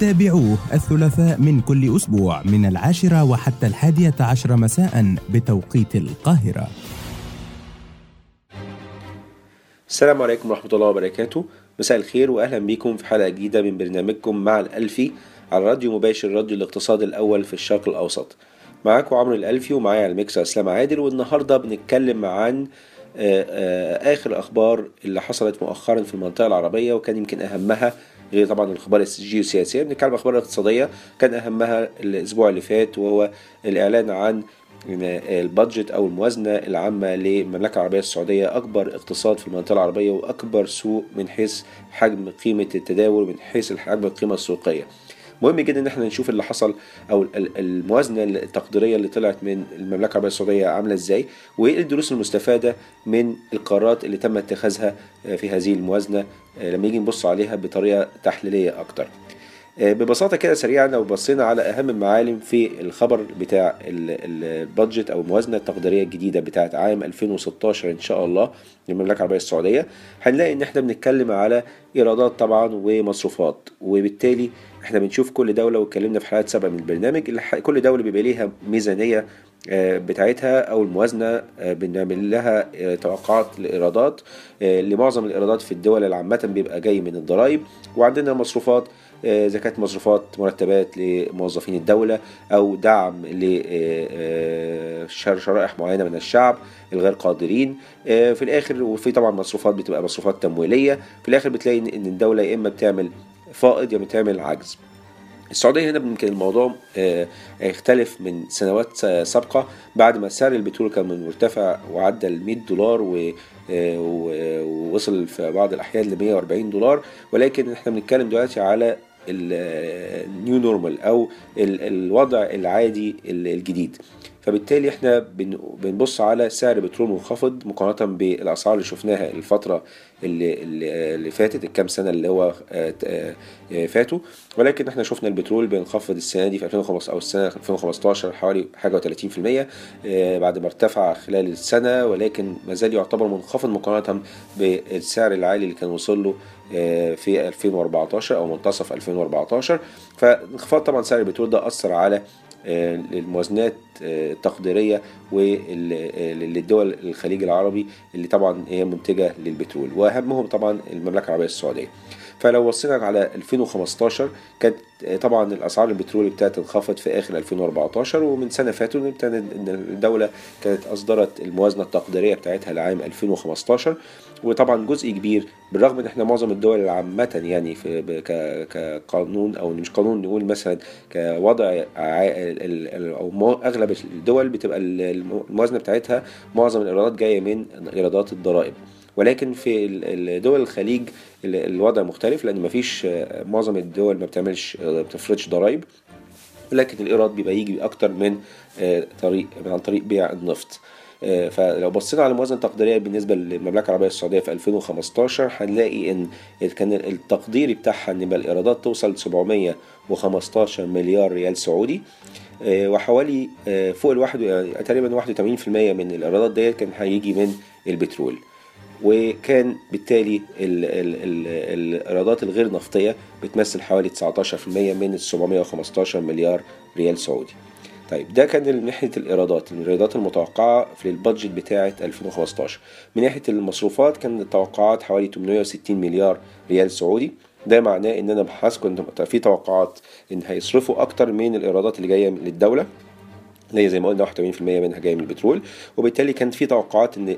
تابعوه الثلاثاء من كل أسبوع من العاشرة وحتى الحادية عشر مساء بتوقيت القاهرة. السلام عليكم ورحمة الله وبركاته. مساء الخير وأهلا بكم في حلقة جديدة من برنامجكم مع الألفي على راديو مباشر راديو الاقتصاد الأول في الشرق الأوسط. معاكم عمرو الألفي ومعايا على الميكس أسلام عادل. والنهاردة بنتكلم عن آه، آه، آخر أخبار اللي حصلت مؤخرا في المنطقة العربية وكان يمكن أهمها غير طبعا الأخبار الجيوسياسية. بنتكلم عن الأخبار الاقتصادية. كان أهمها الأسبوع اللي فات وهو الإعلان عن البادجت أو الموازنة العامة للمملكة العربية السعودية. أكبر اقتصاد في المنطقة العربية وأكبر سوق من حيث حجم قيمة التداول ومن حيث حجم القيمة السوقية. مهم جدا إن إحنا نشوف اللي حصل أو ال- الموازنة التقديرية اللي طلعت من المملكة العربية السعودية عاملة إزاي وإيه الدروس المستفادة من القرارات اللي تم اتخاذها في هذه الموازنة لما نيجي نبص عليها بطريقة تحليلية أكتر. آه، ببساطة كده سريعا لو بصينا على أهم المعالم في الخبر بتاع ال- ال- البادجت أو الموازنة التقديرية الجديدة بتاعت عام 2016 إن شاء الله للمملكة العربية السعودية هنلاقي إن إحنا بنتكلم على إيرادات طبعا ومصروفات وبالتالي إحنا بنشوف كل دولة واتكلمنا في حلقات سابقة من البرنامج الح- كل دولة بيبقى ليها ميزانية آه، بتاعتها أو الموازنة آه، بنعمل لها آه، توقعات لإيرادات لمعظم الإيرادات في الدول اللي عامة بيبقى جاي من الضرائب. وعندنا مصروفات كانت مصروفات مرتبات لموظفين الدولة أو دعم لشرائح معينة من الشعب الغير قادرين. في الآخر وفي طبعا مصروفات بتبقى مصروفات تمويلية. في الآخر بتلاقي إن الدولة يا إما بتعمل فائض يا بتعمل عجز. السعودية هنا يمكن الموضوع آه، يختلف من سنوات سابقة. بعد ما سعر البترول كان من مرتفع وعدى ال 100 دولار آه، و- ووصل في بعض الأحيان ل 140 دولار. ولكن إحنا بنتكلم دلوقتي على ال new normal أو ال- الوضع العادي ال- الجديد. فبالتالي إحنا بن- بنبص على سعر بترول منخفض مقارنة بالأسعار اللي شفناها الفترة اللي, اللي فاتت الكام سنة اللي هو آه، آه، آه، فاتوا. ولكن إحنا شفنا البترول بينخفض السنة دي في 2015 أو السنة 2015 حوالي حاجة و30% بعد ما ارتفع خلال السنة ولكن ما زال يعتبر منخفض مقارنة بالسعر العالي اللي كان وصل له آه، في 2014 أو منتصف 2014 فانخفاض طبعا سعر البترول ده أثر على آه، الموازنات آه، التقديرية للدول الخليج العربي اللي طبعا هي منتجة للبترول وأهمهم طبعا المملكة العربية السعودية. فلو بصينا على 2015 كانت آه، طبعا الأسعار البترول ابتدت تنخفض في آخر 2014 ومن سنة فاتوا إن الدولة كانت أصدرت الموازنة التقديرية بتاعتها لعام 2015 وطبعا جزء كبير بالرغم إن إحنا معظم الدول عامه يعني في كقانون أو مش قانون نقول مثلا كوضع أو أغلب الدول بتبقى ال- الموازنة بتاعتها معظم الإيرادات جاية من إيرادات الضرائب. ولكن في ال- ال- دول الخليج ال- الوضع مختلف لأن مفيش آه، معظم الدول ما بتعملش آه، بتفرضش ضرائب. ولكن الإيراد بيبقى يجي أكتر من آه، طريق عن طريق بيع النفط. فلو بصينا على الموازنه التقديريه بالنسبة للمملكة العربية السعودية في 2015 هنلاقي إن كان التقديري بتاعها إن الإيرادات توصل 715 مليار ريال سعودي. وحوالي فوق يعني تقريبا 81% من الإيرادات ديت كان هيجي من البترول. وكان بالتالي ال- ال- ال- الإيرادات الغير نفطية بتمثل حوالي 19% من ال 715 مليار ريال سعودي. طيب ده كان من ناحية الإيرادات. الإيرادات المتوقعة في البادجت بتاعه 2015 من ناحية المصروفات كان التوقعات حوالي 860 مليار ريال سعودي. ده معناه إن أنا بحث كنت في توقعات إن هيصرفوا أكتر من الإيرادات اللي جاية للدوله اللي هي زي ما قلنا 81% منها جاي من البترول وبالتالي كانت في توقعات إن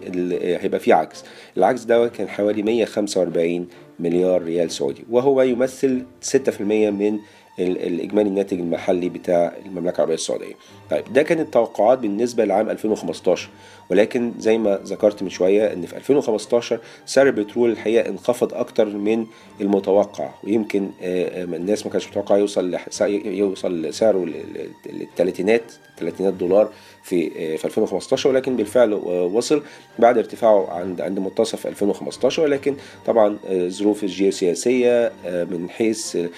هيبقى في عجز العجز ده كان حوالي 145 مليار ريال سعودي وهو يمثل 6% من ال- الإجمالي الناتج المحلي بتاع المملكة العربية السعودية. طيب ده كانت التوقعات بالنسبة لعام 2015 ولكن زي ما ذكرت من شوية إن في 2015 سعر البترول الحقيقة انخفض أكتر من المتوقع ويمكن آه، آه، الناس ما كانتش متوقعة يوصل يوصل سعره للثلاثينات 300 دولار في في 2015 ولكن بالفعل وصل بعد ارتفاعه عند عند منتصف 2015 ولكن طبعا الظروف الجيوسياسية من حيث ال-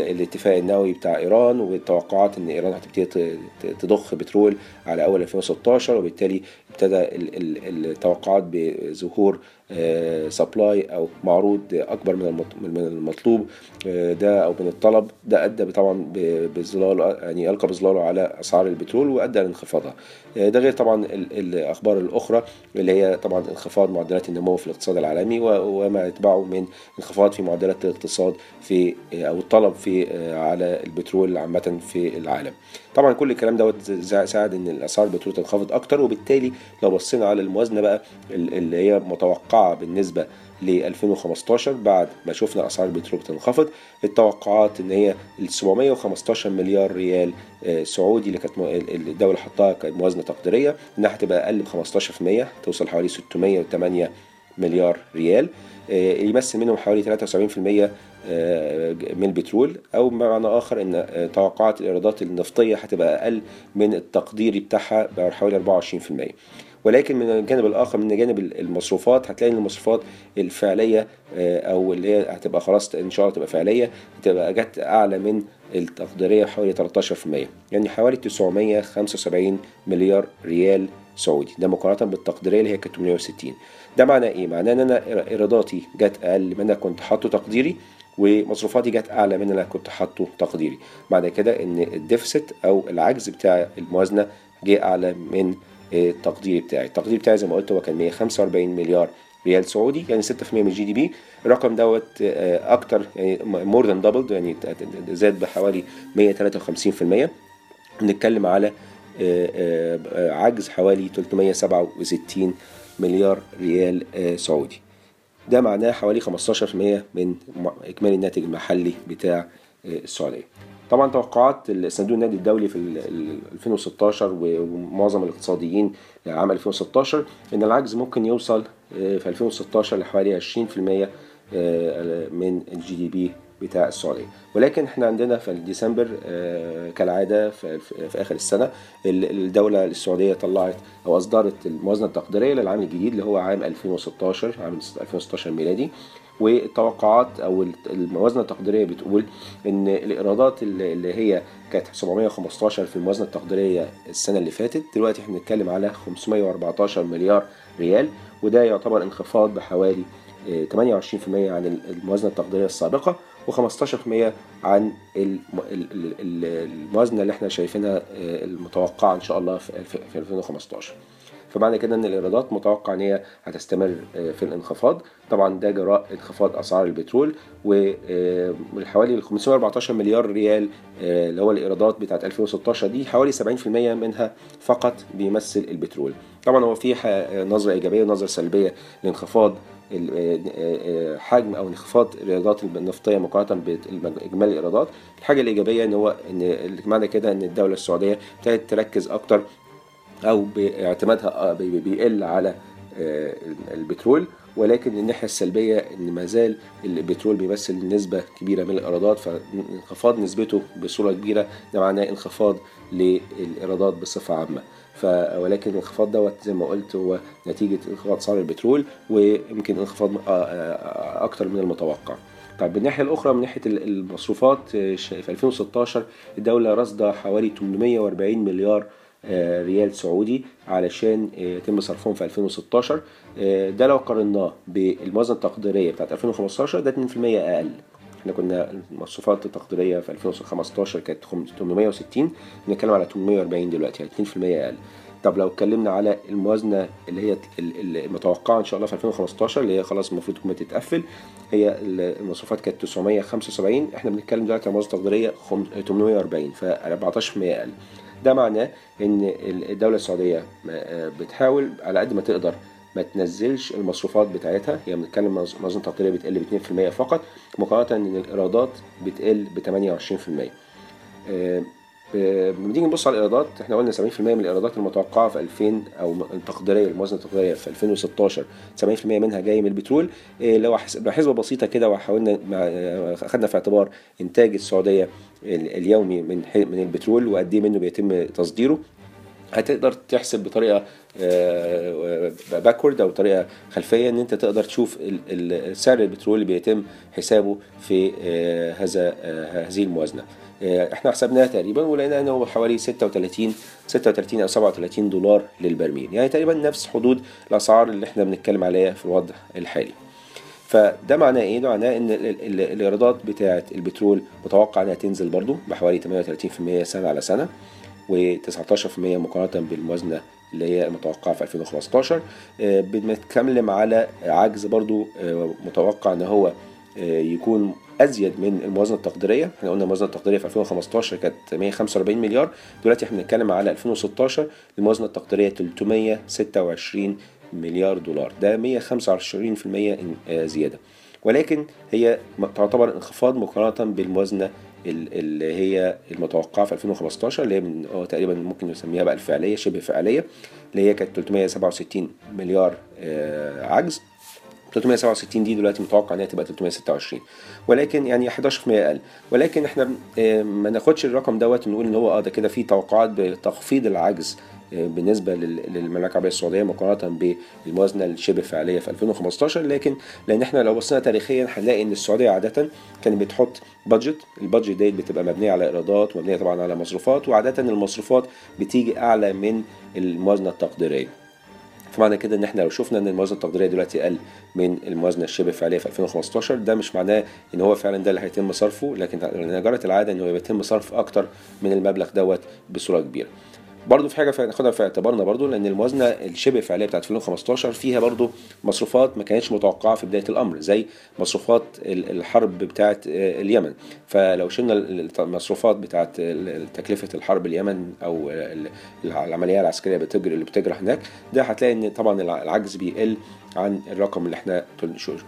الاتفاق النووي بتاع إيران والتوقعات إن إيران هتبتدي تضخ بترول على أول 2016 وبالتالي ابتدى ال- ال- التوقعات بظهور سبلاي أو معروض أكبر من من المطلوب آه، ده أو من الطلب. ده أدى طبعا بظلال يعني ألقى بظلاله على أسعار البترول وأدى لانخفاضها. آه، ده غير طبعا ال- الأخبار الأخرى اللي هي طبعا انخفاض معدلات النمو في الاقتصاد العالمي وما يتبعه من انخفاض في معدلات الاقتصاد في آه، أو الطلب في آه، على البترول عامة في العالم. طبعا كل الكلام دوت ساعد إن الأسعار البترول تنخفض أكتر وبالتالي لو بصينا على الموازنة بقى ال- اللي هي متوقعة بالنسبة ل 2015 بعد ما شفنا أسعار البترول بتنخفض. التوقعات إن هي ال 715 مليار ريال آه، سعودي اللي كانت م- ال- الدولة حطها كموازنة تقديرية إنها هتبقى أقل ب 15% توصل حوالي 608 مليار ريال آه، يمثل منهم حوالي 73% آه، من البترول. أو بمعنى آخر إن توقعات الإيرادات النفطية هتبقى أقل من التقديري بتاعها بحوالي 24% ولكن من الجانب الآخر من جانب المصروفات هتلاقي إن المصروفات الفعلية آه، أو اللي هي هتبقى خلاص إن شاء الله تبقى فعلية هتبقى جت أعلى من التقديرية بحوالي 13% يعني حوالي 975 مليار ريال سعودي. ده مقارنة بالتقديرية اللي هي كانت 860 ده معناه إيه؟ معناه إن أنا إيراداتي جت أقل من أنا كنت حاطه تقديري ومصروفاتي جت أعلى من اللي أنا كنت حاطه تقديري. معنى كده إن الديفست أو العجز بتاع الموازنة جه أعلى من التقدير بتاعي. التقدير بتاعي زي ما قلت هو كان 145 مليار ريال سعودي يعني 6% من ال GDP. الرقم دوت آه، أكتر يعني more than double يعني زاد بحوالي 153% بنتكلم على آه، آه، عجز حوالي 367 مليار ريال سعودي. ده معناه حوالي 15% من اجمالي الناتج المحلي بتاع السعودية. طبعا توقعات صندوق النقد الدولي في ال- ال- 2016 و- ومعظم الاقتصاديين عام 2016 إن العجز ممكن يوصل آه، في 2016 لحوالي 20% آه، من الجي دي بي بتاع السعودية. ولكن إحنا عندنا في ديسمبر آه، كالعادة في, آخر السنة ال- الدولة السعودية طلعت أو أصدرت الموازنة التقديرية للعام الجديد اللي هو عام 2016 عام 2016 ميلادي. والتوقعات أو الموازنة التقديرية بتقول إن الإيرادات اللي هي كانت 715 في الموازنة التقديرية السنة اللي فاتت دلوقتي إحنا بنتكلم على 514 مليار ريال وده يعتبر انخفاض بحوالي آه، 28% عن الموازنة التقديرية السابقة و15% عن الم- ال- ال- ال- الموازنة اللي إحنا شايفينها آه، المتوقعة إن شاء الله في 2015 فمعنى كده إن الإيرادات متوقع إن هي هتستمر آه، في الانخفاض. طبعا ده جراء انخفاض أسعار البترول وحوالي ال 514 مليار ريال آه، اللي هو الإيرادات بتاعت 2016 دي حوالي 70% منها فقط بيمثل البترول. طبعا هو في نظرة إيجابية ونظرة سلبية لانخفاض آه، آه، حجم أو انخفاض الإيرادات النفطية مقارنة بإجمالي الإيرادات. الحاجة الإيجابية إن هو إن معنى كده إن الدولة السعودية ابتدت تركز أكتر أو باعتمادها آه، بي- بي- بيقل على آه، البترول. ولكن الناحية السلبية إن ما زال البترول بيمثل نسبة كبيرة من الإيرادات فانخفاض نسبته بصورة كبيرة ده معناه انخفاض للإيرادات بصفة عامة. ف ولكن الانخفاض دوت زي ما قلت هو نتيجة انخفاض اسعار البترول ويمكن انخفاض آه، أكتر من المتوقع. طيب من ناحية ال- المصروفات آه، ش- في 2016 الدولة رصده حوالي 840 مليار ريال سعودي علشان آه، يتم صرفهم في 2016 آه، ده لو قارناه بالموازنة التقديرية بتاعت 2015 ده 2% أقل. إحنا كنا المصروفات التقديرية في 2015 كانت خم- 860 بنتكلم على 840 دلوقتي يعني 2% أقل. طب لو اتكلمنا على الموازنة اللي هي ال- ال- المتوقعة إن شاء الله في 2015 اللي هي خلاص المفروض تكون بتتقفل هي ال- المصروفات كانت 975 إحنا بنتكلم دلوقتي على موازنة تقديرية خم- 840 ف 14% أقل. ده معناه إن الدولة السعودية آه، بتحاول على قد ما تقدر ما تنزلش المصروفات بتاعتها. هي بنتكلم موز- موازنه تقديريه بتقل ب 2% فقط مقارنة إن الإيرادات بتقل ب 28% آه، ب- لما نيجي نبص على الإيرادات إحنا قلنا 70% من الإيرادات المتوقعة في 2000 أو التقديرية الموازنة التقديرية في 2016 70% منها جاي من البترول. إيه لو حس- بحسبة بسيطة كده وحاولنا آه، اخذنا في اعتبار إنتاج السعودية ال- اليومي من من البترول وقد إيه منه بيتم تصديره. هتقدر تحسب بطريقة باكورد أو طريقة خلفية إن أنت تقدر تشوف سعر البترول اللي بيتم حسابه في آه، هذا آه، هذه الموازنة. آه، إحنا حسبناها تقريبا ولقينا هو حوالي 36 36 أو 37 دولار للبرميل. يعني تقريبا نفس حدود الأسعار اللي إحنا بنتكلم عليها في الوضع الحالي. فده معناه إيه؟ ده معناه إن ال- ال- الإيرادات بتاعه البترول متوقع إنها تنزل برضو بحوالي 38% سنة على سنة و19% مقارنة بالموازنة اللي هي المتوقعة في 2015 آه، بنتكلم على عجز برضو آه، متوقع إن هو آه، يكون أزيد من الموازنة التقديرية. إحنا قلنا الموازنة التقديرية في 2015 كانت 145 مليار. دلوقتي إحنا بنتكلم على 2016 الموازنة التقديرية 326 مليار دولار. ده 125% إن- آه، زيادة. ولكن هي تعتبر انخفاض مقارنة بالموازنة ال- اللي هي المتوقعة في 2015 اللي هي من آه تقريبا ممكن نسميها بقى الفعلية شبه فعلية اللي هي كانت 367 مليار آه، عجز. 367 دي دلوقتي متوقع إنها تبقى 326 ولكن يعني 11% أقل. ولكن إحنا آه، ما ناخدش الرقم دوت ونقول إن هو آه ده كده في توقعات بتخفيض العجز آه، بالنسبة لل- للمملكة العربية السعودية مقارنة بالموازنة الشبه فعلية في 2015 لكن لأن إحنا لو بصينا تاريخيا هنلاقي إن السعودية عادة كانت بتحط بادجت البادجت ديت بتبقى مبنية على إيرادات ومبنيه طبعا على مصروفات وعادة المصروفات بتيجي أعلى من الموازنة التقديرية. فمعنى كده إن إحنا لو شفنا إن الموازنة التقديرية دلوقتي أقل من الموازنة الشبه فعلية في 2015 ده مش معناه إن هو فعلا ده اللي هيتم صرفه لكن جرت العادة انه بيتم صرف أكتر من المبلغ دوت بصورة كبيرة. برضه في حاجة ناخدها في اعتبارنا برضه لأن الموازنة الشبه فعلية بتاعت 2015 فيها برضه مصروفات ما كانتش متوقعة في بداية الأمر زي مصروفات ال- الحرب بتاعت آه، اليمن. فلو شلنا ال- المصروفات بتاعت تكلفة الحرب اليمن أو ال- العملية العسكرية بتجري اللي بتجرى هناك ده هتلاقي إن طبعا الع- العجز بيقل عن الرقم اللي إحنا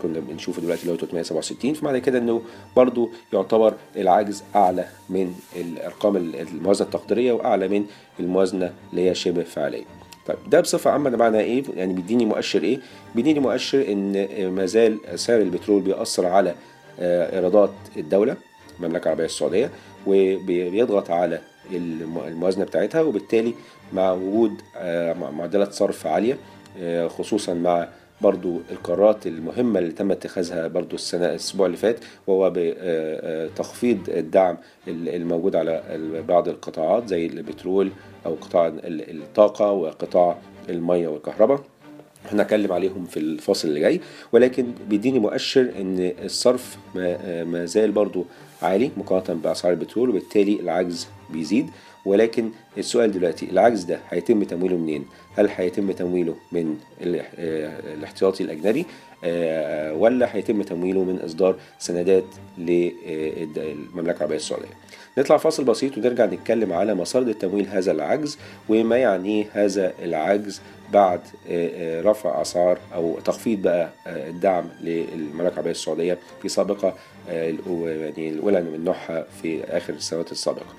كنا بنشوفه دلوقتي اللي هو 367 فمعنى كده إنه برضو يعتبر العجز أعلى من الأرقام ال- الموازنة التقديرية وأعلى من الموازنة اللي هي شبه فعلية. طيب ده بصفة عامة ده معناه إيه؟ يعني بيديني مؤشر إيه؟ بيديني مؤشر إن ما زال سعر البترول بيأثر على آه، إيرادات الدولة المملكة العربية السعودية وبيضغط على الم- الموازنة بتاعتها وبالتالي مع وجود آه، مع- معدلات صرف عالية آه، خصوصا مع برضو القرارات المهمة اللي تم اتخاذها برضو السنة الأسبوع اللي فات وهو بتخفيض الدعم ال- الموجود على بعض القطاعات زي البترول أو قطاع ال- الطاقة وقطاع المية والكهرباء. هنتكلم عليهم في الفاصل اللي جاي. ولكن بيديني مؤشر إن الصرف ما, ما زال برضو عالي مقارنة بأسعار البترول وبالتالي العجز بيزيد. ولكن السؤال دلوقتي العجز ده هيتم تمويله منين؟ هل هيتم تمويله من آه، الاحتياطي الأجنبي آه، ولا هيتم تمويله من إصدار سندات للمملكة العربية السعودية؟ نطلع فاصل بسيط ونرجع نتكلم على مصادر تمويل هذا العجز وما يعنيه هذا العجز بعد آه، آه، رفع أسعار أو تخفيض بقى آه، الدعم للمملكة العربية السعودية في سابقة آه، يعني الاولى من نوعها في آخر السنوات السابقة.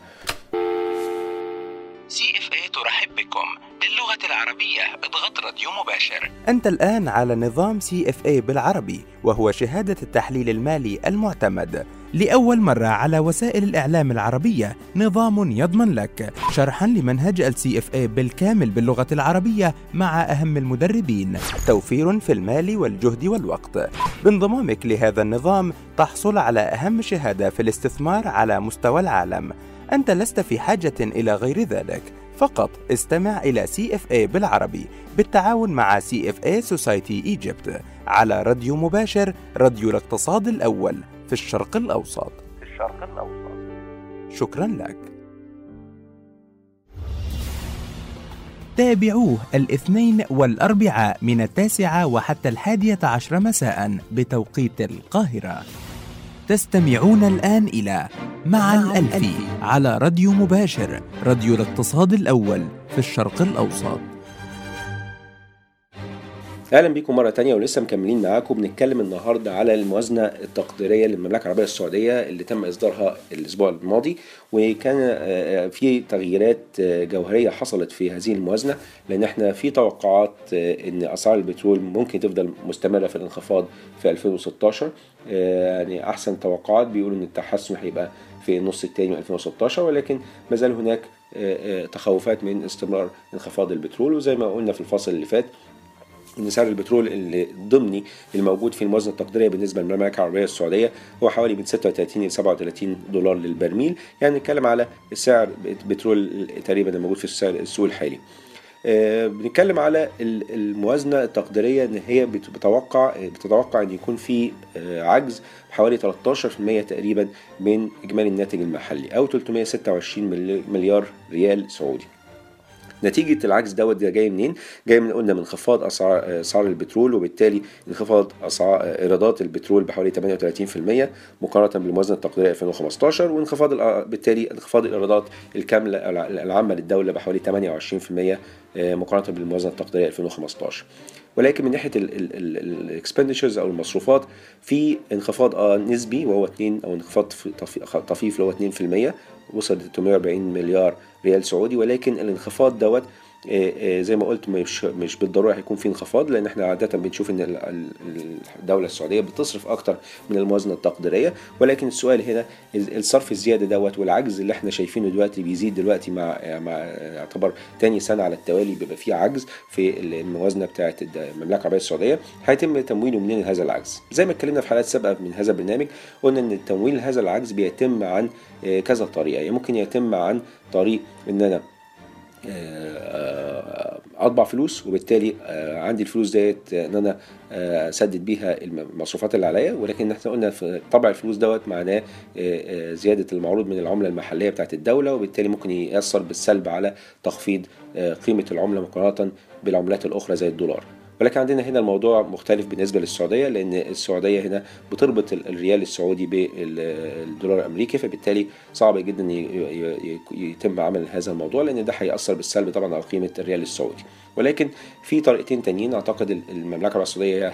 CFA ترحب بكم للغة العربية اضغط راديو مباشر. أنت الآن على نظام CFA بالعربي وهو شهادة التحليل المالي المعتمد. لأول مرة على وسائل الإعلام العربية نظام يضمن لك. شرحا لمنهج ال CFA بالكامل باللغة العربية مع أهم المدربين. توفير في المال والجهد والوقت. بانضمامك لهذا النظام تحصل على أهم شهادة في الاستثمار على مستوى العالم. أنت لست في حاجة إلى غير ذلك. فقط استمع إلى CFA بالعربي بالتعاون مع CFA Society Egypt على راديو مباشر راديو الاقتصاد الأول في الشرق الأوسط. في الشرق الأوسط. شكرا لك. تابعوه الاثنين والأربعاء من التاسعة وحتى الحادية عشر مساء بتوقيت القاهرة. تستمعون الآن إلى مع الألفي على راديو مباشر راديو الاقتصاد الأول في الشرق الأوسط. أهلا بيكم مرة تانية ولسه مكملين معاكم. بنتكلم النهارده على الموازنة التقديرية للمملكة العربية السعودية اللي تم إصدارها الأسبوع الماضي وكان آه، في تغييرات آه، جوهرية حصلت في هذه الموازنة لأن إحنا في توقعات آه، إن أسعار البترول ممكن تفضل مستمرة في الانخفاض في 2016 آه، يعني أحسن توقعات بيقولوا إن التحسن هيبقى في النص الثاني من 2016 ولكن ما زال هناك تخوفات من استمرار انخفاض البترول. وزي ما قلنا في الفصل اللي فات ان سعر البترول اللي ضمني الموجود في الموازنة التقديرية بالنسبة للمملكه العربية السعودية هو حوالي من 36 ل 37 دولار للبرميل يعني نتكلم على السعر بترول تقريبا الموجود في السوق الحالي. آه، بنتكلم على ال- الموازنة التقديرية إن هي بت- بتتوقع بتتوقع إن يكون في آه، عجز حوالي 13% تقريبا من إجمالي الناتج المحلي أو 326 ملي- مليار ريال سعودي. نتيجة العجز دوت ده جاي منين؟ جاي من قلنا من انخفاض أسعار اسعار البترول وبالتالي انخفاض أسعار إيرادات البترول بحوالي 38% مقارنة بالموازنة التقديرية 2015 وانخفاض بالتالي انخفاض الإيرادات الكاملة الع- العامة للدولة بحوالي 28% آه، مقارنة بالموازنة التقديرية 2015 ولكن من ناحية ال expenditures أو المصروفات في انخفاض نسبي وهو 2 أو انخفاض في- طفي- طفيف اللي هو 2% وصل ل 340 مليار ريال سعودي ولكن الانخفاض دوت زي ما قلت مش مش بالضرورة هيكون في انخفاض لأن إحنا عادة بنشوف إن ال- ال- الدولة السعودية بتصرف أكتر من الموازنة التقديرية. ولكن السؤال هنا ال- الصرف الزيادة دوت والعجز اللي إحنا شايفينه دلوقتي بيزيد دلوقتي مع مع يعتبر تاني سنة على التوالي بيبقى فيه عجز في الموازنة بتاعة المملكة العربية السعودية. هيتم تمويله منين هذا العجز؟ زي ما اتكلمنا في حلقات سابقة من هذا البرنامج قلنا إن تمويل هذا العجز بيتم عن آه، كذا طريقة. يعني ممكن يتم عن طريق إن أنا أطبع فلوس وبالتالي آه، عندي الفلوس ديت إن أنا آه، أسدد بيها المصروفات اللي عليا. ولكن إحنا قلنا في طبع الفلوس دوت معناه آه، آه، زيادة المعروض من العملة المحلية بتاعت الدولة وبالتالي ممكن يأثر بالسلب على تخفيض آه، قيمة العملة مقارنة بالعملات الأخرى زي الدولار. ولكن عندنا هنا الموضوع مختلف بالنسبة للسعودية لأن السعودية هنا بتربط ال- الريال السعودي بالدولار الأمريكي فبالتالي صعب جدا يتم عمل هذا الموضوع لأن ده هيأثر بالسلب طبعا على قيمة الريال السعودي. ولكن في طريقتين تانيين أعتقد ال- المملكة العربية السعودية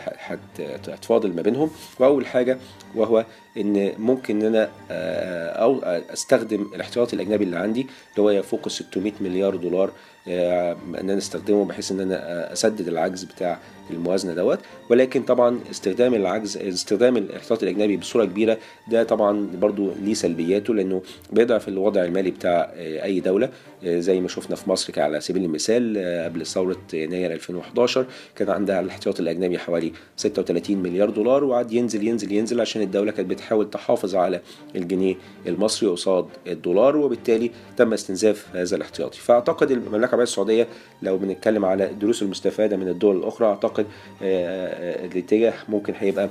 هتفاضل ما بينهم. وأول حاجة وهو إن ممكن إن أنا آه، أو أستخدم الاحتياطي الأجنبي اللي عندي اللي هو يفوق ال 600 مليار دولار إن أنا أستخدمه بحيث إن أنا آه، أسدد العجز بتاع الموازنة دوت. ولكن طبعا استخدام العجز استخدام الاحتياطي الأجنبي بصورة كبيرة ده طبعا برضو ليه سلبياته لأنه بيضعف الوضع المالي بتاع آه، أي دولة. آه، زي ما شفنا في مصر على سبيل المثال آه، قبل ثورة يناير 2011 كان عندها الاحتياطي الأجنبي حوالي 36 مليار دولار وقعد ينزل ينزل ينزل عشان الدولة كانت بتحاول تحافظ على الجنيه المصري قصاد الدولار وبالتالي تم استنزاف هذا الاحتياطي. فأعتقد المملكة العربية السعودية لو بنتكلم على الدروس المستفادة من الدول الأخرى أعتقد آه، آه، الاتجاه ممكن هيبقى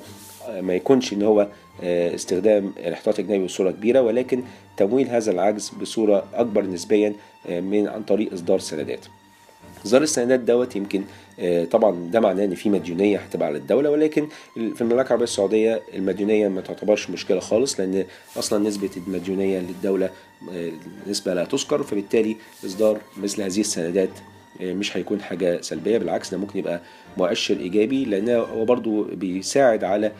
آه، ما يكونش ان هو آه، استخدام الاحتياطي الاجنبي بصورة كبيرة ولكن تمويل هذا العجز بصورة أكبر نسبيا آه، من عن طريق إصدار سندات. إصدار السندات دوت يمكن آه، طبعا ده معناه إن في مديونية هتبقى على الدولة ولكن في المملكة العربية السعودية المديونية ما تعتبرش مشكلة خالص لأن أصلا نسبة المديونية للدولة آه، نسبة لا تذكر فبالتالي إصدار مثل هذه السندات آه، مش هيكون حاجة سلبية بالعكس ده ممكن يبقى مؤشر إيجابي لأن هو برضو بيساعد على آه، آه،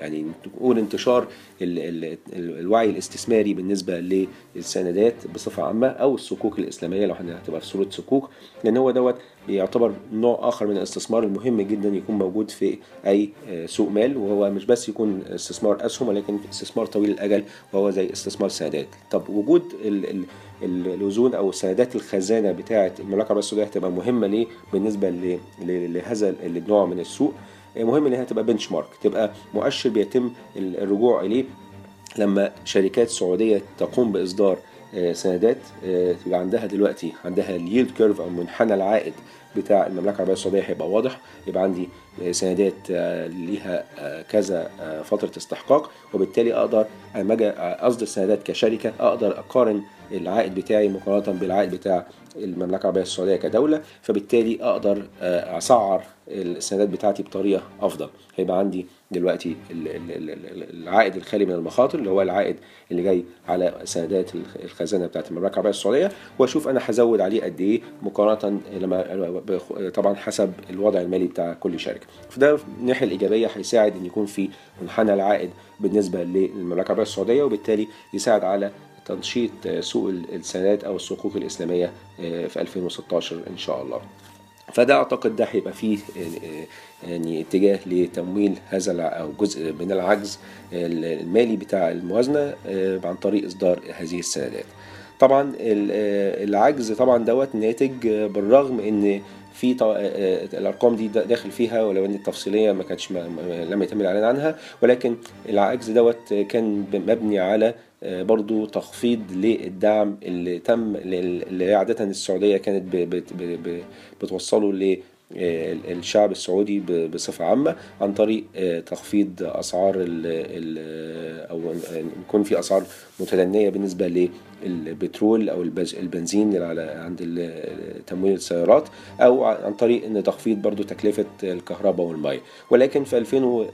يعني نقول انتشار ال- ال- ال- الوعي الاستثماري بالنسبة للسندات بصفة عامة أو الصكوك الإسلامية لو هتبقى في صورة صكوك لأن هو دوت يعتبر نوع آخر من الاستثمار المهم جدا يكون موجود في أي آه، سوق مال وهو مش بس يكون استثمار أسهم ولكن استثمار طويل الأجل وهو زي استثمار سندات. طب وجود ال ال ال- الوزون أو سندات الخزانة بتاعة المملكة العربيه السعوديه هتبقى مهمة ليه؟ بالنسبة لهذا النوع من السوق. مهم إن هي تبقى بنش مارك تبقى مؤشر بيتم ال- الرجوع إليه لما شركات سعودية تقوم بإصدار آه، سندات آه، يبقى عندها دلوقتي عندها اليلد كيرف أو منحنى العائد بتاع المملكة العربية السعودية هيبقى واضح يبقى عندي سندات ليها كذا فترة استحقاق وبالتالي أقدر لما أجي أصدر سندات كشركة أقدر أقارن العائد بتاعي مقارنة بالعائد بتاع المملكة العربية السعودية كدولة فبالتالي أقدر أسعر السندات بتاعتي بطريقة أفضل. هيبقى عندي دلوقتي العائد الخالي من المخاطر اللي هو العائد اللي جاي على سندات الخزانة بتاعت المملكة العربية السعودية وأشوف أنا هزود عليه قد إيه مقارنة لما طبعا حسب الوضع المالي بتاع كل شركة. فده الناحية الإيجابية هيساعد إن يكون في منحنى العائد بالنسبة للمملكة العربية السعودية وبالتالي يساعد على تنشيط سوق السندات أو الصكوك الإسلامية في 2016 إن شاء الله. فده أعتقد ده هيبقى فيه يعني اتجاه لتمويل هذا أو جزء من العجز المالي بتاع الموازنة عن طريق إصدار هذه السندات طبعا العجز طبعا دوت ناتج بالرغم إن في الأرقام دي داخل فيها ولو إن التفصيلية ما كانتش لم يتم الإعلان عنها ولكن العجز دوت كان مبني على برضو تخفيض للدعم اللي تم اللي عادة السعودية كانت بتوصله ل الشعب السعودي بصفة عامة عن طريق تخفيض أسعار أو يكون في أسعار متدنية بالنسبة للبترول أو البنزين على عند تمويل السيارات أو عن طريق إن تخفيض برضو تكلفة الكهرباء والمية ولكن في 2000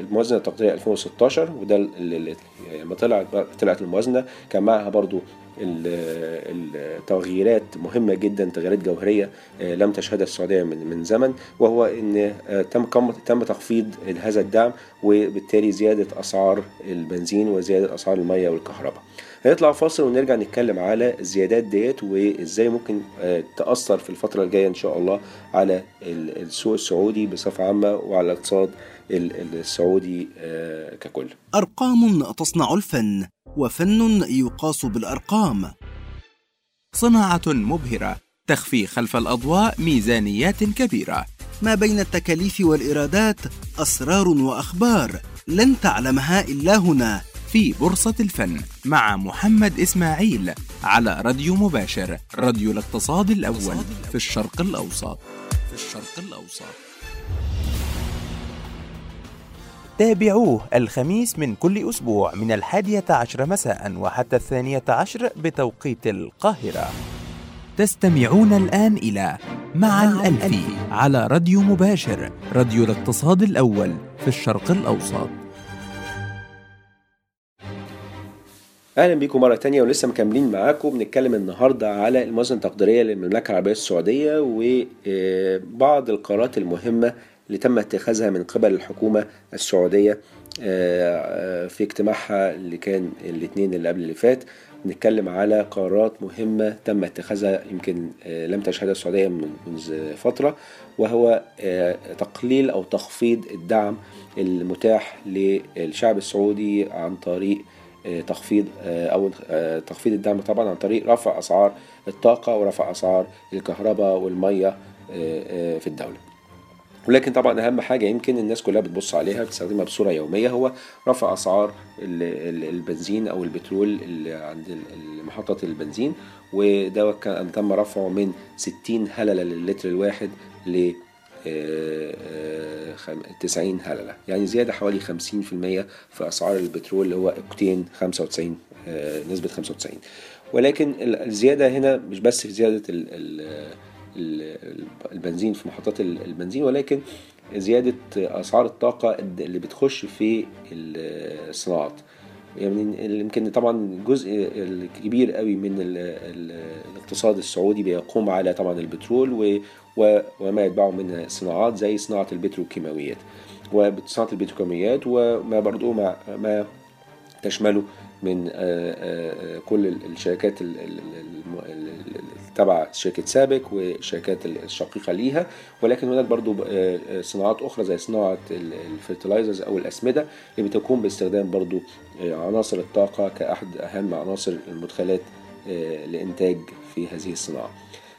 الموازنة التقديرية 2016 وده اللي لما طلعت طلعت الموازنة كان معها برضو التغييرات مهمة جدا تغييرات جوهرية لم تشهدها السعودية من من زمن وهو إن تم تم تخفيض هذا الدعم وبالتالي زيادة أسعار البنزين وزيادة أسعار المية والكهرباء. هنطلع فاصل ونرجع نتكلم على الزيادات ديت وازاي ممكن تأثر في الفترة الجاية إن شاء الله على السوق السعودي بصفة عامة وعلى الاقتصاد السعودي ككل. أرقام تصنع الفن وفن يقاس بالأرقام. صناعة مبهرة تخفي خلف الأضواء ميزانيات كبيرة. ما بين التكاليف والإيرادات أسرار وأخبار لن تعلمها إلا هنا. في بورصة الفن مع محمد إسماعيل على راديو مباشر راديو الاقتصاد الأول في الشرق الأوسط. في الشرق الأوسط. تابعوه الخميس من كل أسبوع من الحادية عشر مساء وحتى الثانية عشر بتوقيت القاهرة. تستمعون الآن إلى مع الألفي على راديو مباشر راديو الاقتصاد الأول في الشرق الأوسط. أهلا بيكم مرة تانية ولسه مكملين معاكم. بنتكلم النهارده على الموازنه التقديرية للمملكة العربية السعودية وبعض القرارات المهمة اللي تم اتخاذها من قبل الحكومة السعودية في اجتماعها اللي كان الاثنين اللي قبل اللي فات. نتكلم على قرارات مهمة تم اتخاذها يمكن لم تشهدها السعودية منذ فترة وهو تقليل أو تخفيض الدعم المتاح للشعب السعودي عن طريق تخفيض أو تخفيض الدعم طبعا عن طريق رفع أسعار الطاقة ورفع أسعار الكهرباء والمية في الدولة. ولكن طبعا أهم حاجة يمكن الناس كلها بتبص عليها بتستخدمها بصورة يومية هو رفع أسعار البنزين أو البترول اللي عند محطة البنزين وده كان تم رفعه من 60 هللة للتر الواحد ل 90 هللة. يعني زيادة حوالي 50% في أسعار البترول اللي هو أكتين 95 نسبة 95 ولكن الزيادة هنا مش بس في زيادة البنزين في محطات البنزين ولكن زيادة أسعار الطاقة اللي بتخش في الصناعات. يعني يمكن طبعا جزء كبير قوي من الاقتصاد السعودي بيقوم على طبعا البترول وما يتبعه من صناعات زي صناعة البتروكيماويات. وصناعة البتروكيماويات وما برضو ما, ما تشمله من كل الشركات تبع شركة سابك والشركات الشقيقة ليها. ولكن هناك برضو صناعات أخرى زي صناعة الفرتلايزرز أو الأسمدة اللي بتقوم باستخدام برضو عناصر الطاقة كأحد أهم عناصر المدخلات لإنتاج في هذه الصناعة.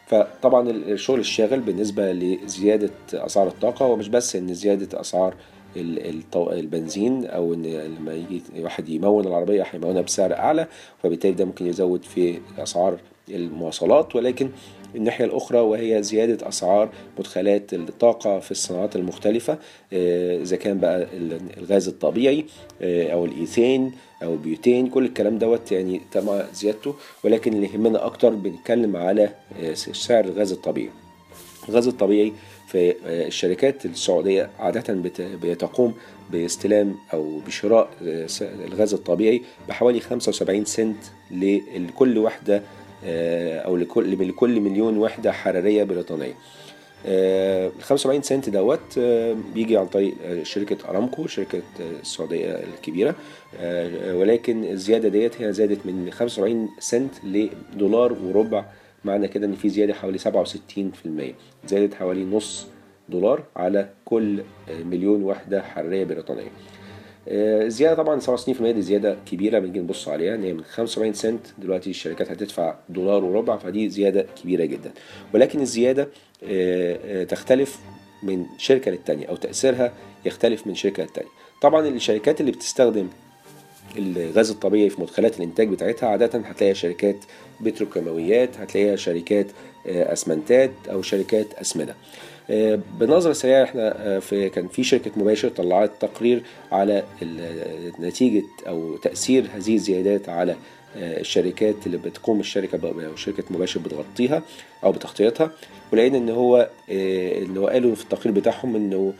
فطبعا الشغل الشاغل بالنسبة لزيادة أسعار الطاقة ومش بس إن زيادة أسعار ال- الطو- البنزين أو إن لما يجي واحد يمون العربية هيمونها بسعر أعلى فبالتالي ده ممكن يزود في أسعار المواصلات ولكن الناحية الأخرى وهي زيادة أسعار مدخلات الطاقة في الصناعات المختلفة آه، إذا كان بقى ال- الغاز الطبيعي آه، أو الإيثين أو البيوتين كل الكلام دوت يعني تم زيادته ولكن اللي يهمنا أكتر بنتكلم على آه، سعر الغاز الطبيعي. الغاز الطبيعي في الشركات السعودية عادة بت- بتقوم باستلام أو بشراء الغاز الطبيعي بحوالي 75 سنت لكل وحدة آه، أو لكل لكل مليون وحدة حرارية بريطانية. ال 75 سنت دوت آه، بيجي عن طريق آه، شركة آه، السعودية الكبيرة. آه، ولكن الزيادة ديت هي زادت من 75 سنت لدولار وربع. معنى كده إن في زيادة حوالي 67% زادت حوالي نص دولار على كل مليون وحدة حرارية بريطانية. آه، الزياده طبعا 67% دي زيادة كبيرة بنيجي نبص عليها إن هي من 75 سنت دلوقتي الشركات هتدفع دولار وربع فدي زيادة كبيرة جدا. ولكن الزيادة آه، آه، تختلف من شركة للتانية أو تأثيرها يختلف من شركة للتانية. طبعا الشركات اللي بتستخدم الغاز الطبيعي في مدخلات الإنتاج بتاعتها عادة هتلاقيها شركات بتروكيماويات هتلاقيها شركات أسمنتات أو شركات أسمدة. آه، بنظرة سريعة إحنا آه، في كان في شركة مباشر طلعت تقرير على نتيجة أو تأثير هذه الزيادات على آه، الشركات اللي بتقوم الشركة ب- أو شركة مباشر بتغطيها أو بتغطيتها. ولقينا إن هو إن هو قالوا في التقرير بتاعهم إنه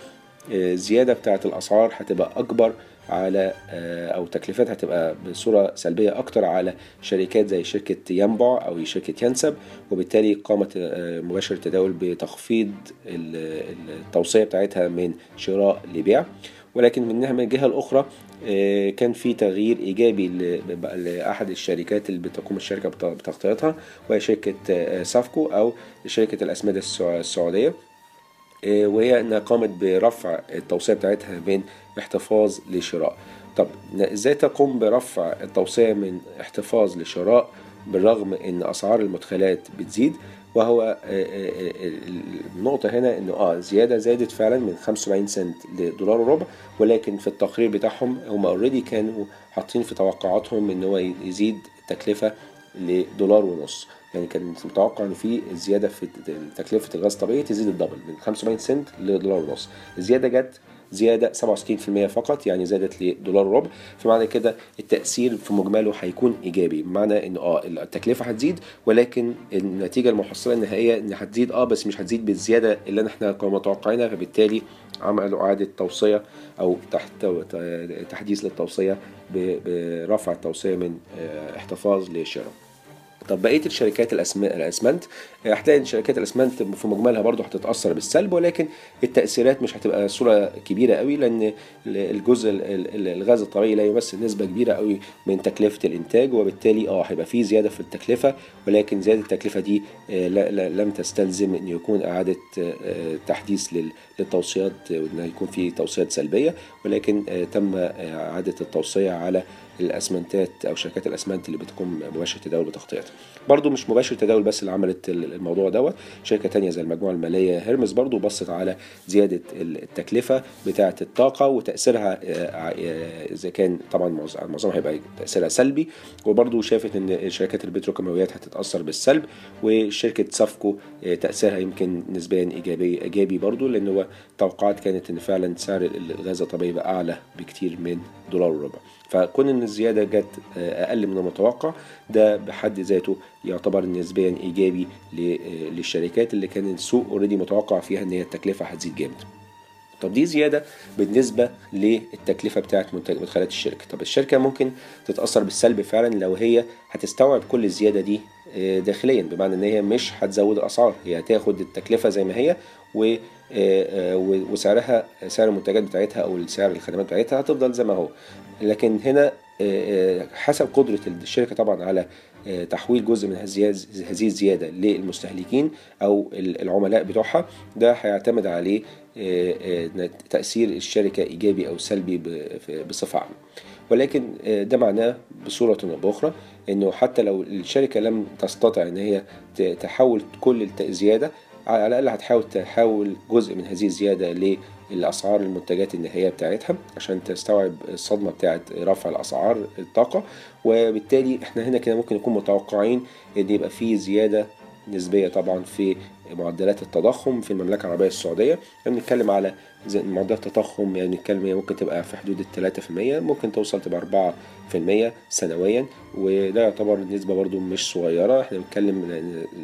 الزيادة بتاعة الأسعار هتبقى أكبر على آه، أو تكلفتها هتبقى بصورة سلبية أكتر على شركات زي شركة ينبع أو شركة ينسب وبالتالي قامت آه، مباشر التداول بتخفيض ال- ال- التوصية بتاعتها من شراء لبيع. ولكن من الجهة الأخرى آه، كان في تغيير إيجابي ل- لأحد الشركات اللي بتقوم الشركة بت- بتغطيتها وهي شركة آه، سافكو أو شركة الأسمدة السع- السعودية. آه، وهي إنها قامت برفع التوصية بتاعتها من احتفاظ لشراء. طب إزاي تقوم برفع التوصية من احتفاظ لشراء بالرغم إن أسعار المدخلات بتزيد؟ وهو آه، آه، آه، النقطة هنا إنه آه زيادة زادت فعلا من 75 سنت لدولار وربع ولكن في التقرير بتاعهم هم already كانوا حاطين في توقعاتهم إن هو يزيد التكلفة لدولار ونص. يعني كان متوقع إن في زيادة في تكلفة الغاز الطبيعي تزيد ال double من 75 سنت لدولار ونص. الزيادة جت زيادة 67% فقط يعني زادت لدولار وربع. فمعنى كده التأثير في مجمله هيكون إيجابي. بمعنى إن آه التكلفة هتزيد ولكن النتيجة المحصلة النهائية إن هتزيد آه بس مش هتزيد بالزيادة اللي إحنا كنا متوقعينها. فبالتالي عملوا إعادة توصية أو تحت تحديث للتوصية برفع التوصية من آه، احتفاظ لشراء. طب بقية الشركات الأسمنت هتلاقي ان شركات الأسمنت في مجملها برضه هتتأثر بالسلب ولكن التأثيرات مش هتبقى صورة كبيرة قوي لأن ال- الجزء ال- ال- الغاز الطبيعي لا يمثل نسبة كبيرة قوي من تكلفة الإنتاج وبالتالي آه هيبقى في زيادة في التكلفة ولكن زيادة التكلفة دي آه، لا- لا- لم تستلزم إن يكون إعادة آه، تحديث لل- للتوصيات وإن يكون في توصيات سلبية ولكن آه، تم إعادة التوصية على الأسمنتات أو شركات الأسمنت اللي بتقوم مباشر تداول بتغطيتها. برضو مش مباشر تداول بس اللي عملت الموضوع دوت. شركة تانية زي المجموعة المالية هيرمس برضو بصت على زيادة ال- التكلفة بتاعة الطاقة وتأثيرها آه، آه، إذا كان طبعا معظ- معظمها هيبقى تأثيرها سلبي. وبرضو شافت إن شركات البتروكيماويات هتتأثر بالسلب. وشركة سافكو آه، تأثيرها يمكن نسبيا ايجابي إيجابي برضو لأن هو توقعات كانت إن فعلا سعر ال- الغاز الطبيعي بقى أعلى بكتير من دولار وربع. فكون إن الزيادة جت آه، أقل من المتوقع ده بحد ذاته يعتبر نسبيا إيجابي آه، للشركات اللي كان السوق اوريدي متوقع فيها إن هي التكلفة هتزيد جامد. طب دي زيادة بالنسبة للتكلفة بتاعه مدخلات الشركة. طب الشركة ممكن تتأثر بالسلب فعلا لو هي هتستوعب كل الزيادة دي آه، داخليا بمعنى إن هي مش هتزود الأسعار. هي هتاخد التكلفة زي ما هي وسعرها سعر المنتجات بتاعتها أو سعر الخدمات بتاعتها هتفضل زي ما هو. لكن هنا آه، آه، حسب قدرة الشركة طبعا على آه، تحويل جزء من هذه الزيادة للمستهلكين أو ال- العملاء بتوعها ده هيعتمد عليه آه، آه، تأثير الشركة إيجابي أو سلبي ب- في- بصفة عامة. ولكن آه، ده معناه بصورة أو بأخرى إنه حتى لو الشركة لم تستطع إن هي تحول كل الزيادة على الأقل هتحاول تحاول جزء من هذه الزيادة لاسعار المنتجات النهائية بتاعتها عشان تستوعب الصدمة بتاعه رفع الأسعار الطاقة. وبالتالي إحنا هنا كده ممكن نكون متوقعين إن يبقى في زيادة نسبية طبعا في معدلات التضخم في المملكة العربية السعودية. يعني بنتكلم على معدلات التضخم يعني نتكلم ممكن تبقى في حدود في المية ممكن توصل تبقى أربعة في المية سنويا. وده يعتبر نسبة برضو مش صغيرة. إحنا بنتكلم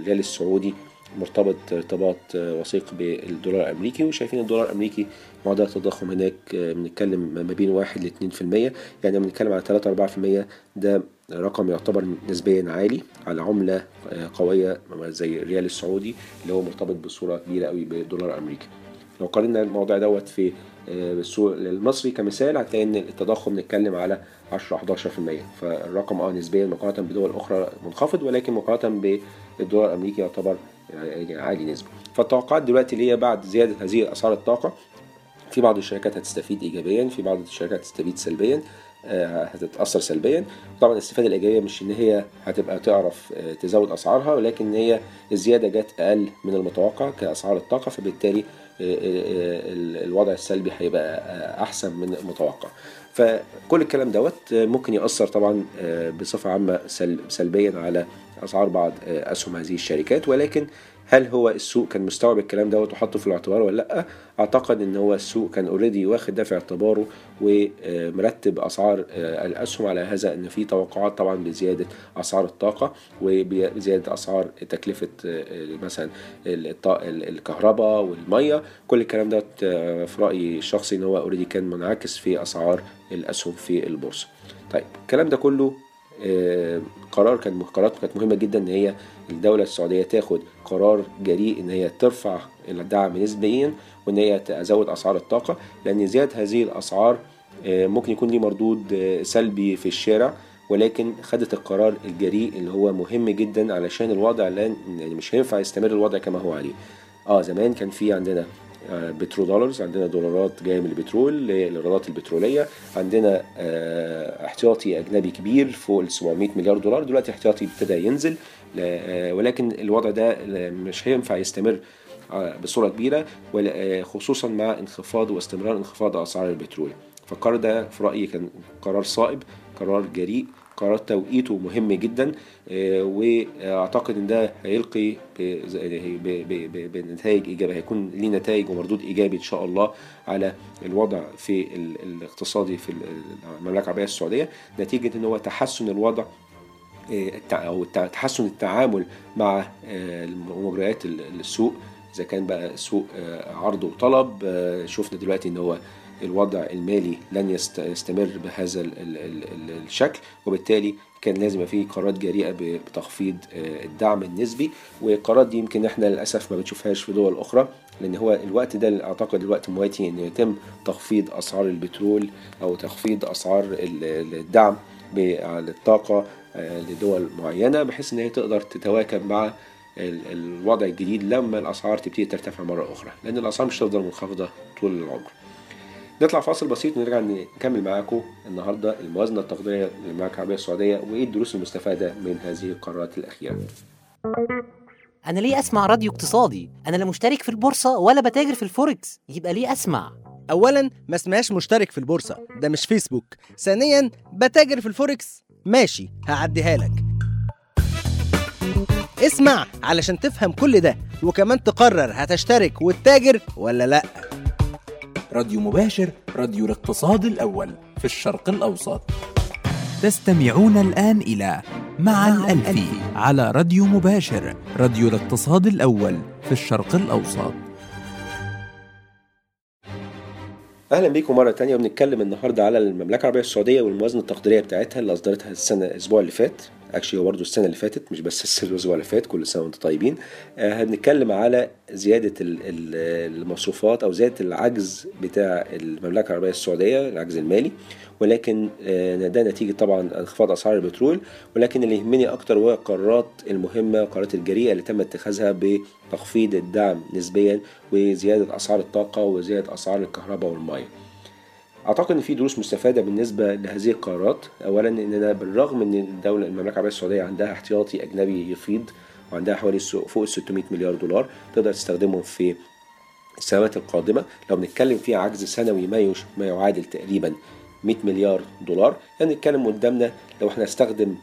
الريال السعودي مرتبط ارتباط وثيق بالدولار الأمريكي وشايفين الدولار الأمريكي معدل التضخم هناك بنتكلم ما بين واحد لاتنين في المية. يعني بنتكلم على تلاتة أربعة في المية ده رقم يعتبر نسبيا عالي على عملة قوية زي الريال السعودي اللي هو مرتبط بصورة كبيرة قوي بالدولار الأمريكي. لو قارنا الموضوع دوت في السوق المصري كمثال هتلاقي إن التضخم نتكلم على 10 11% فالرقم آه نسبيا مقارنة بدول أخرى منخفض ولكن مقارنة بالدولار الأمريكي يعتبر يعني عالي نسبة. فالتوقعات دلوقتي اللي هي بعد زيادة هذه أسعار الطاقة في بعض الشركات هتستفيد ايجابيا في بعض الشركات هتستفيد سلبيا هتتأثر سلبيا. طبعا الاستفاده الإيجابية مش إن هي هتبقى تعرف تزود أسعارها ولكن هي الزيادة جت أقل من المتوقع كأسعار الطاقة فبالتالي الوضع السلبي هيبقى أحسن من المتوقع. فكل الكلام دوت ممكن يأثر طبعا بصفة عامة سلبيا على أسعار بعض أسهم هذه الشركات. ولكن هل هو السوق كان مستوعب الكلام دوت وحطه في الاعتبار ولا لأ؟ أعتقد إن هو السوق كان already واخد ده في اعتباره ومرتب أسعار الأسهم على هذا إن في توقعات طبعا بزيادة أسعار الطاقة وبزيادة أسعار تكلفة مثلا الكهرباء والمية. كل الكلام دوت في رأيي الشخصي إن هو اوريدي كان منعكس في أسعار الأسهم في البورصة. طيب الكلام ده كله قرار كان قرارات كانت مهمة جدا إن هي الدولة السعودية تاخد قرار جريء إن هي ترفع الدعم نسبيا وإن هي تزود أسعار الطاقة لأن زيادة هذه الأسعار ممكن يكون ليه مردود سلبي في الشارع ولكن خدت القرار الجريء اللي هو مهم جدا علشان الوضع لأن يعني مش هينفع يستمر الوضع كما هو عليه. آه زمان كان في عندنا بترو دولارز عندنا دولارات جاية من البترول للايرادات البترولية. عندنا احتياطي أجنبي كبير فوق ال 700 مليار دولار. دلوقتي احتياطي ابتدى ينزل ولكن الوضع ده مش هينفع يستمر بصورة كبيرة خصوصا مع انخفاض واستمرار انخفاض أسعار البترول. فالقرار ده في رأيي كان قرار صائب قرار جريء قرار توقيته مهم جدا وأعتقد إن ده هيلقي بنتائج إيجابية هيكون ليه نتائج ومردود إيجابي إن شاء الله على الوضع في الاقتصادي في المملكة العربية السعودية. نتيجة إن هو تحسن الوضع أو تحسن التعامل مع مجريات السوق إذا كان بقى سوق عرض وطلب شفنا دلوقتي إن هو الوضع المالي لن يستمر بهذا الشكل وبالتالي كان لازم يبقى قرارات جريئه بتخفيض الدعم النسبي والقرارات دي يمكن إحنا للأسف ما بنشوفهاش في دول أخرى لأن هو الوقت ده أعتقد الوقت مواتي إن يتم تخفيض أسعار البترول أو تخفيض أسعار الدعم للطاقه لدول معينة بحيث إن هي تقدر تتواكب مع الوضع الجديد لما الأسعار تبتدي ترتفع مرة أخرى لأن الأسعار مش هتفضل منخفضة طول العمر. نطلع فاصل بسيط ونرجع نكمل معاكم النهارده الموازنة التقديرية للمملكه العربيه السعودية وإيه الدروس المستفادة من هذه القرارات الأخيرة. أنا ليه أسمع راديو اقتصادي؟ أنا لا مشترك في البورصة ولا بتاجر في الفوركس، يبقى ليه أسمع؟ اولا ما اسمهاش مشترك في البورصة ده مش فيسبوك ثانيا بتاجر في الفوركس ماشي هعديها لك اسمع علشان تفهم كل ده وكمان تقرر هتشترك وتتاجر ولا لأ راديو مباشر راديو الاقتصاد الأول في الشرق الأوسط. تستمعون الآن إلى مع الألفي على راديو مباشر راديو الاقتصاد الأول في الشرق الأوسط. أهلا بيكم مرة تانية وبنتكلم النهارده على المملكة العربية السعودية والموازنة التقديرية بتاعتها اللي أصدرتها السنة الأسبوع اللي فات. اكشلي هو برضه السنة اللي فاتت مش بس الأسبوع اللي فات كل سنه وإنتم طيبين. آه هنتكلم على زيادة المصروفات أو زيادة العجز بتاع المملكة العربية السعودية العجز المالي. ولكن آه ده نتيجة طبعا انخفاض أسعار البترول. ولكن اللي يهمني أكتر هو القرارات المهمة القرارات الجريئه اللي تم اتخاذها بتخفيض الدعم نسبيا وزيادة أسعار الطاقة وزيادة أسعار الكهرباء والمية. أعتقد إن في دروس مستفادة بالنسبة لهذه القرارات اولا إننا بالرغم إن الدولة المملكة العربية السعودية عندها احتياطي أجنبي يفيض وعندها حوالي فوق ال 600 مليار دولار تقدر تستخدمهم في السنوات القادمة لو بنتكلم فيها عجز سنوي ما. ما يعادل تقريبا 100 مليار دولار يعني نتكلم قدامنا لو إحنا نستخدم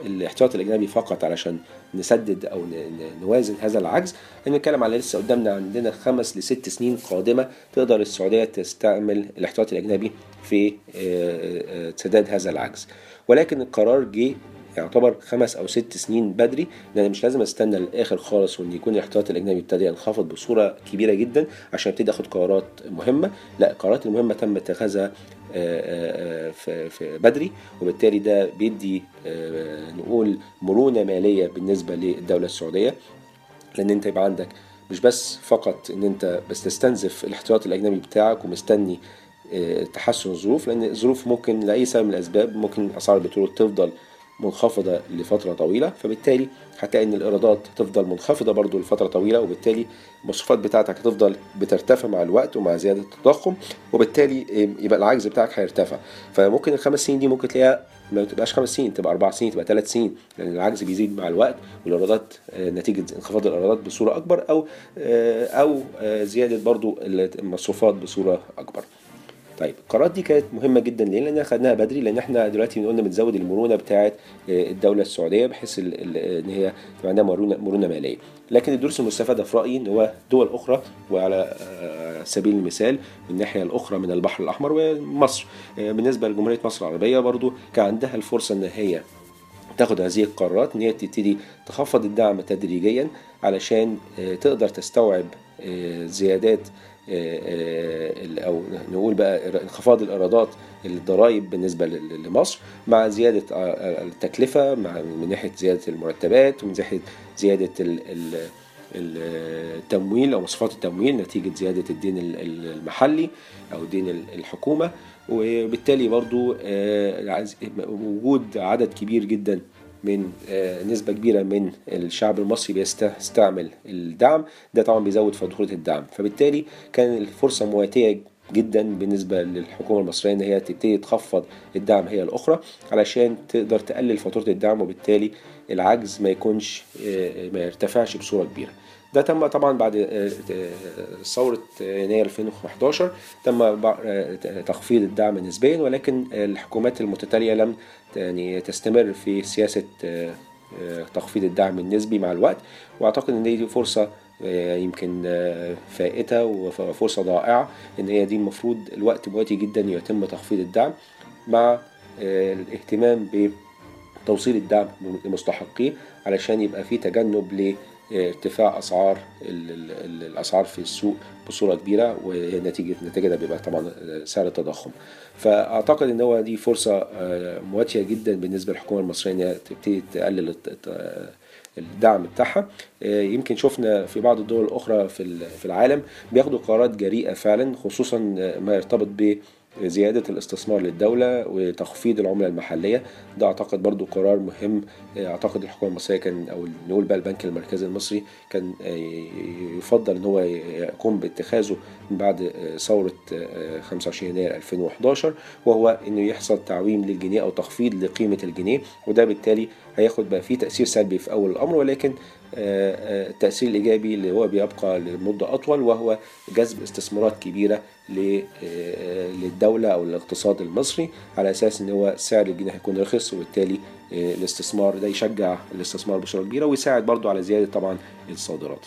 الاحتياط الإجنبي فقط علشان نسدد أو نوازن هذا العجز. نتكلم على لسه قدامنا عندنا خمس لست سنين قادمة تقدر السعودية تستعمل الاحتياط الإجنبي في سداد هذا العجز. ولكن القرار جه يعتبر خمس أو ست سنين بدري لأن مش لازم أستنى للآخر خالص وإن يكون الاحتياط الإجنبي ابتدى ينخفض بصورة كبيرة جدا عشان أبتدي أخد قرارات مهمة. لا القرارات المهمة تم اتخاذها في بدري وبالتالي ده بيدي نقول مرونة مالية بالنسبة للدولة السعودية. لأن أنت يبقى عندك مش بس فقط إن أنت بس تستنزف الاحتياط الأجنبي بتاعك ومستني تحسن الظروف لأن الظروف ممكن لأي سبب من الأسباب ممكن أسعار البترول تفضل منخفضة لفترة طويلة فبالتالي هتلاقي إن الإيرادات هتفضل منخفضة برضو لفترة طويلة وبالتالي المصروفات بتاعتك هتفضل بترتفع مع الوقت ومع زيادة التضخم وبالتالي يبقى العجز بتاعك هيرتفع. فممكن الخمس سنين دي ممكن تلاقيها ما تبقاش خمس سنين تبقى أربع سنين تبقى ثلاث سنين لأن العجز بيزيد مع الوقت والإيرادات نتيجة انخفاض الإيرادات بصورة أكبر أو أو زيادة برضو المصروفات بصورة أكبر. طيب القرارات دي كانت مهمة جدا ليه؟ لأن خدناها بدري لأن إحنا دلوقتي قلنا بنزود المرونة بتاعه الدولة السعودية بحيث إن هي تبقى عندها مرونة مرونة مالية. لكن الدروس المستفادة في رأيي إن هو دول أخرى وعلى سبيل المثال الناحية الأخرى من البحر الأحمر ومصر بالنسبة لجمهورية مصر العربية برضو كان عندها الفرصة إن هي تاخد هذه القرارات إن هي تبتدي تخفض الدعم تدريجيا علشان تقدر تستوعب زيادات أو نقول بقى انخفاض الإيرادات الضرائب بالنسبة لمصر مع زيادة التكلفة مع من ناحية زيادة المرتبات ومن ناحية زيادة التمويل أو مصروفات التمويل نتيجة زيادة الدين المحلي أو دين الحكومة. وبالتالي برضو وجود عدد كبير جدا من نسبة كبيرة من الشعب المصري بيستعمل الدعم. ده طبعا بيزود فاتورة الدعم. فبالتالي كان الفرصة مواتية جدا بالنسبة للحكومة المصرية إن هي تبتدي تخفض الدعم هي الأخرى علشان تقدر تقلل فاتورة الدعم وبالتالي العجز ما يكونش ما يرتفعش بصورة كبيرة. ده تم طبعا بعد ثورة يناير 2011 تم تخفيض الدعم نسبيا ولكن الحكومات المتتالية لم يعني تستمر في سياسة تخفيض الدعم النسبي مع الوقت. وأعتقد إن دي فرصة يمكن فائتة وفرصة ضائعة إن هي دي المفروض الوقت مواتي جدا يتم تخفيض الدعم مع الاهتمام بتوصيل الدعم لمستحقيه علشان يبقى في تجنب ارتفاع أسعار الأسعار في السوق بصورة كبيرة ونتيجه نتيجه ده بيبقى طبعا سعر التضخم. فأعتقد إن هو دي فرصة مواتية جدا بالنسبة للحكومة المصرية انها تبتدي تقلل الدعم بتاعها. يمكن شفنا في بعض الدول الأخرى في العالم بياخدوا قرارات جريئة فعلا خصوصا ما يرتبط ب زيادة الاستثمار للدولة وتخفيض العملة المحلية. ده أعتقد برضو قرار مهم. أعتقد الحكومة المصرية كان أو نقول بقى البنك المركزي المصري كان يفضل إن هو يقوم باتخاذه من بعد ثورة 25 يناير 2011 وهو إنه يحصل تعويم للجنيه أو تخفيض لقيمة الجنيه وده بالتالي هياخد بقى فيه تأثير سلبي في أول الأمر ولكن التأثير الإيجابي اللي هو بيبقى لمدة أطول وهو جذب استثمارات كبيرة للدولة أو الاقتصاد المصري على أساس إن هو سعر الجنيه هيكون رخيص وبالتالي الاستثمار ده يشجع الاستثمار بصورة كبيرة ويساعد برضو على زيادة طبعا الصادرات.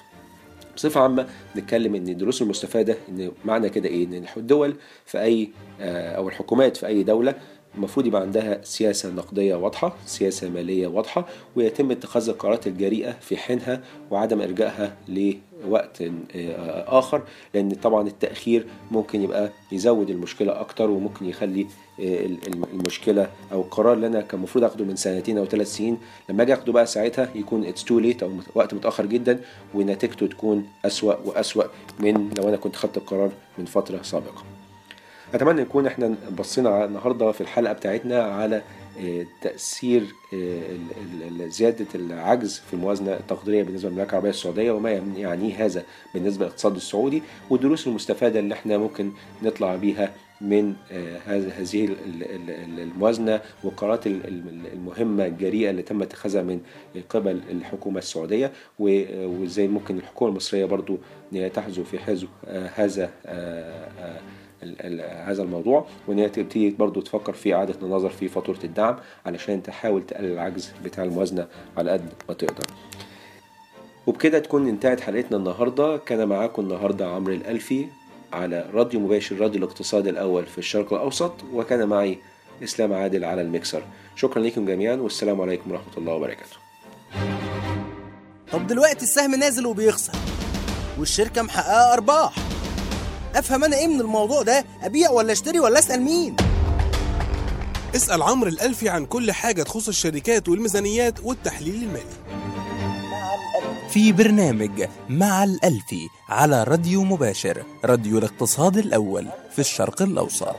بصفة عامة نتكلم إن الدروس المستفادة إن معنى كده إيه إن الدول في أي أو الحكومات في أي دولة المفروض يبقى عندها سياسة نقدية واضحة سياسة مالية واضحة ويتم اتخاذ القرارات الجريئة في حينها وعدم إرجائها لوقت آخر لأن طبعا التأخير ممكن يبقى يزود المشكلة أكتر وممكن يخلي المشكلة أو القرار اللي أنا كان المفروض أخده من سنتين أو ثلاث سنين لما أجي أخده بقى ساعتها يكون it's too late أو وقت متأخر جدا ونتيجته تكون أسوأ وأسوأ من لو أنا كنت خدت القرار من فترة سابقة. أتمنى نكون إحنا بصينا النهارده في الحلقة بتاعتنا على تأثير زيادة العجز في الموازنة التقديرية بالنسبة للمملكة العربية السعودية وما يعنيه هذا بالنسبة للاقتصاد السعودي والدروس المستفادة اللي إحنا ممكن نطلع بيها من آه، هذه ال- ال- ال- الموازنة والقرارات ال- ال- المهمة الجريئة اللي تم اتخاذها من قبل الحكومة السعودية و- وازاي ممكن الحكومة المصرية برضو تحذو في حذو آه، هذا آه، آه، هذا الموضوع وإن هي تبتدي برضو تفكر في إعادة النظر في فاتورة الدعم علشان تحاول تقلل العجز بتاع الموازنة على قد ما تقدر. وبكده تكون انتهت حلقتنا النهارده. كان معاكم النهارده عمرو الألفي على راديو مباشر راديو الاقتصاد الأول في الشرق الأوسط وكان معي إسلام عادل على الميكسر. شكرا لكم جميعا والسلام عليكم ورحمة الله وبركاته. طب دلوقتي السهم نازل وبيخسر والشركة محققة أرباح. أفهم أنا إيه من الموضوع ده؟ أبيع ولا أشتري ولا أسأل مين؟ اسأل عمرو الألفي عن كل حاجة تخص الشركات والميزانيات والتحليل المالي. في برنامج مع الألفي على راديو مباشر راديو الاقتصاد الأول في الشرق الأوسط.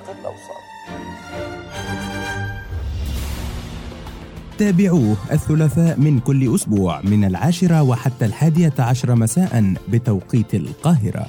تابعوه الثلاثاء من كل أسبوع من العاشرة وحتى الحادية عشر مساء بتوقيت القاهرة.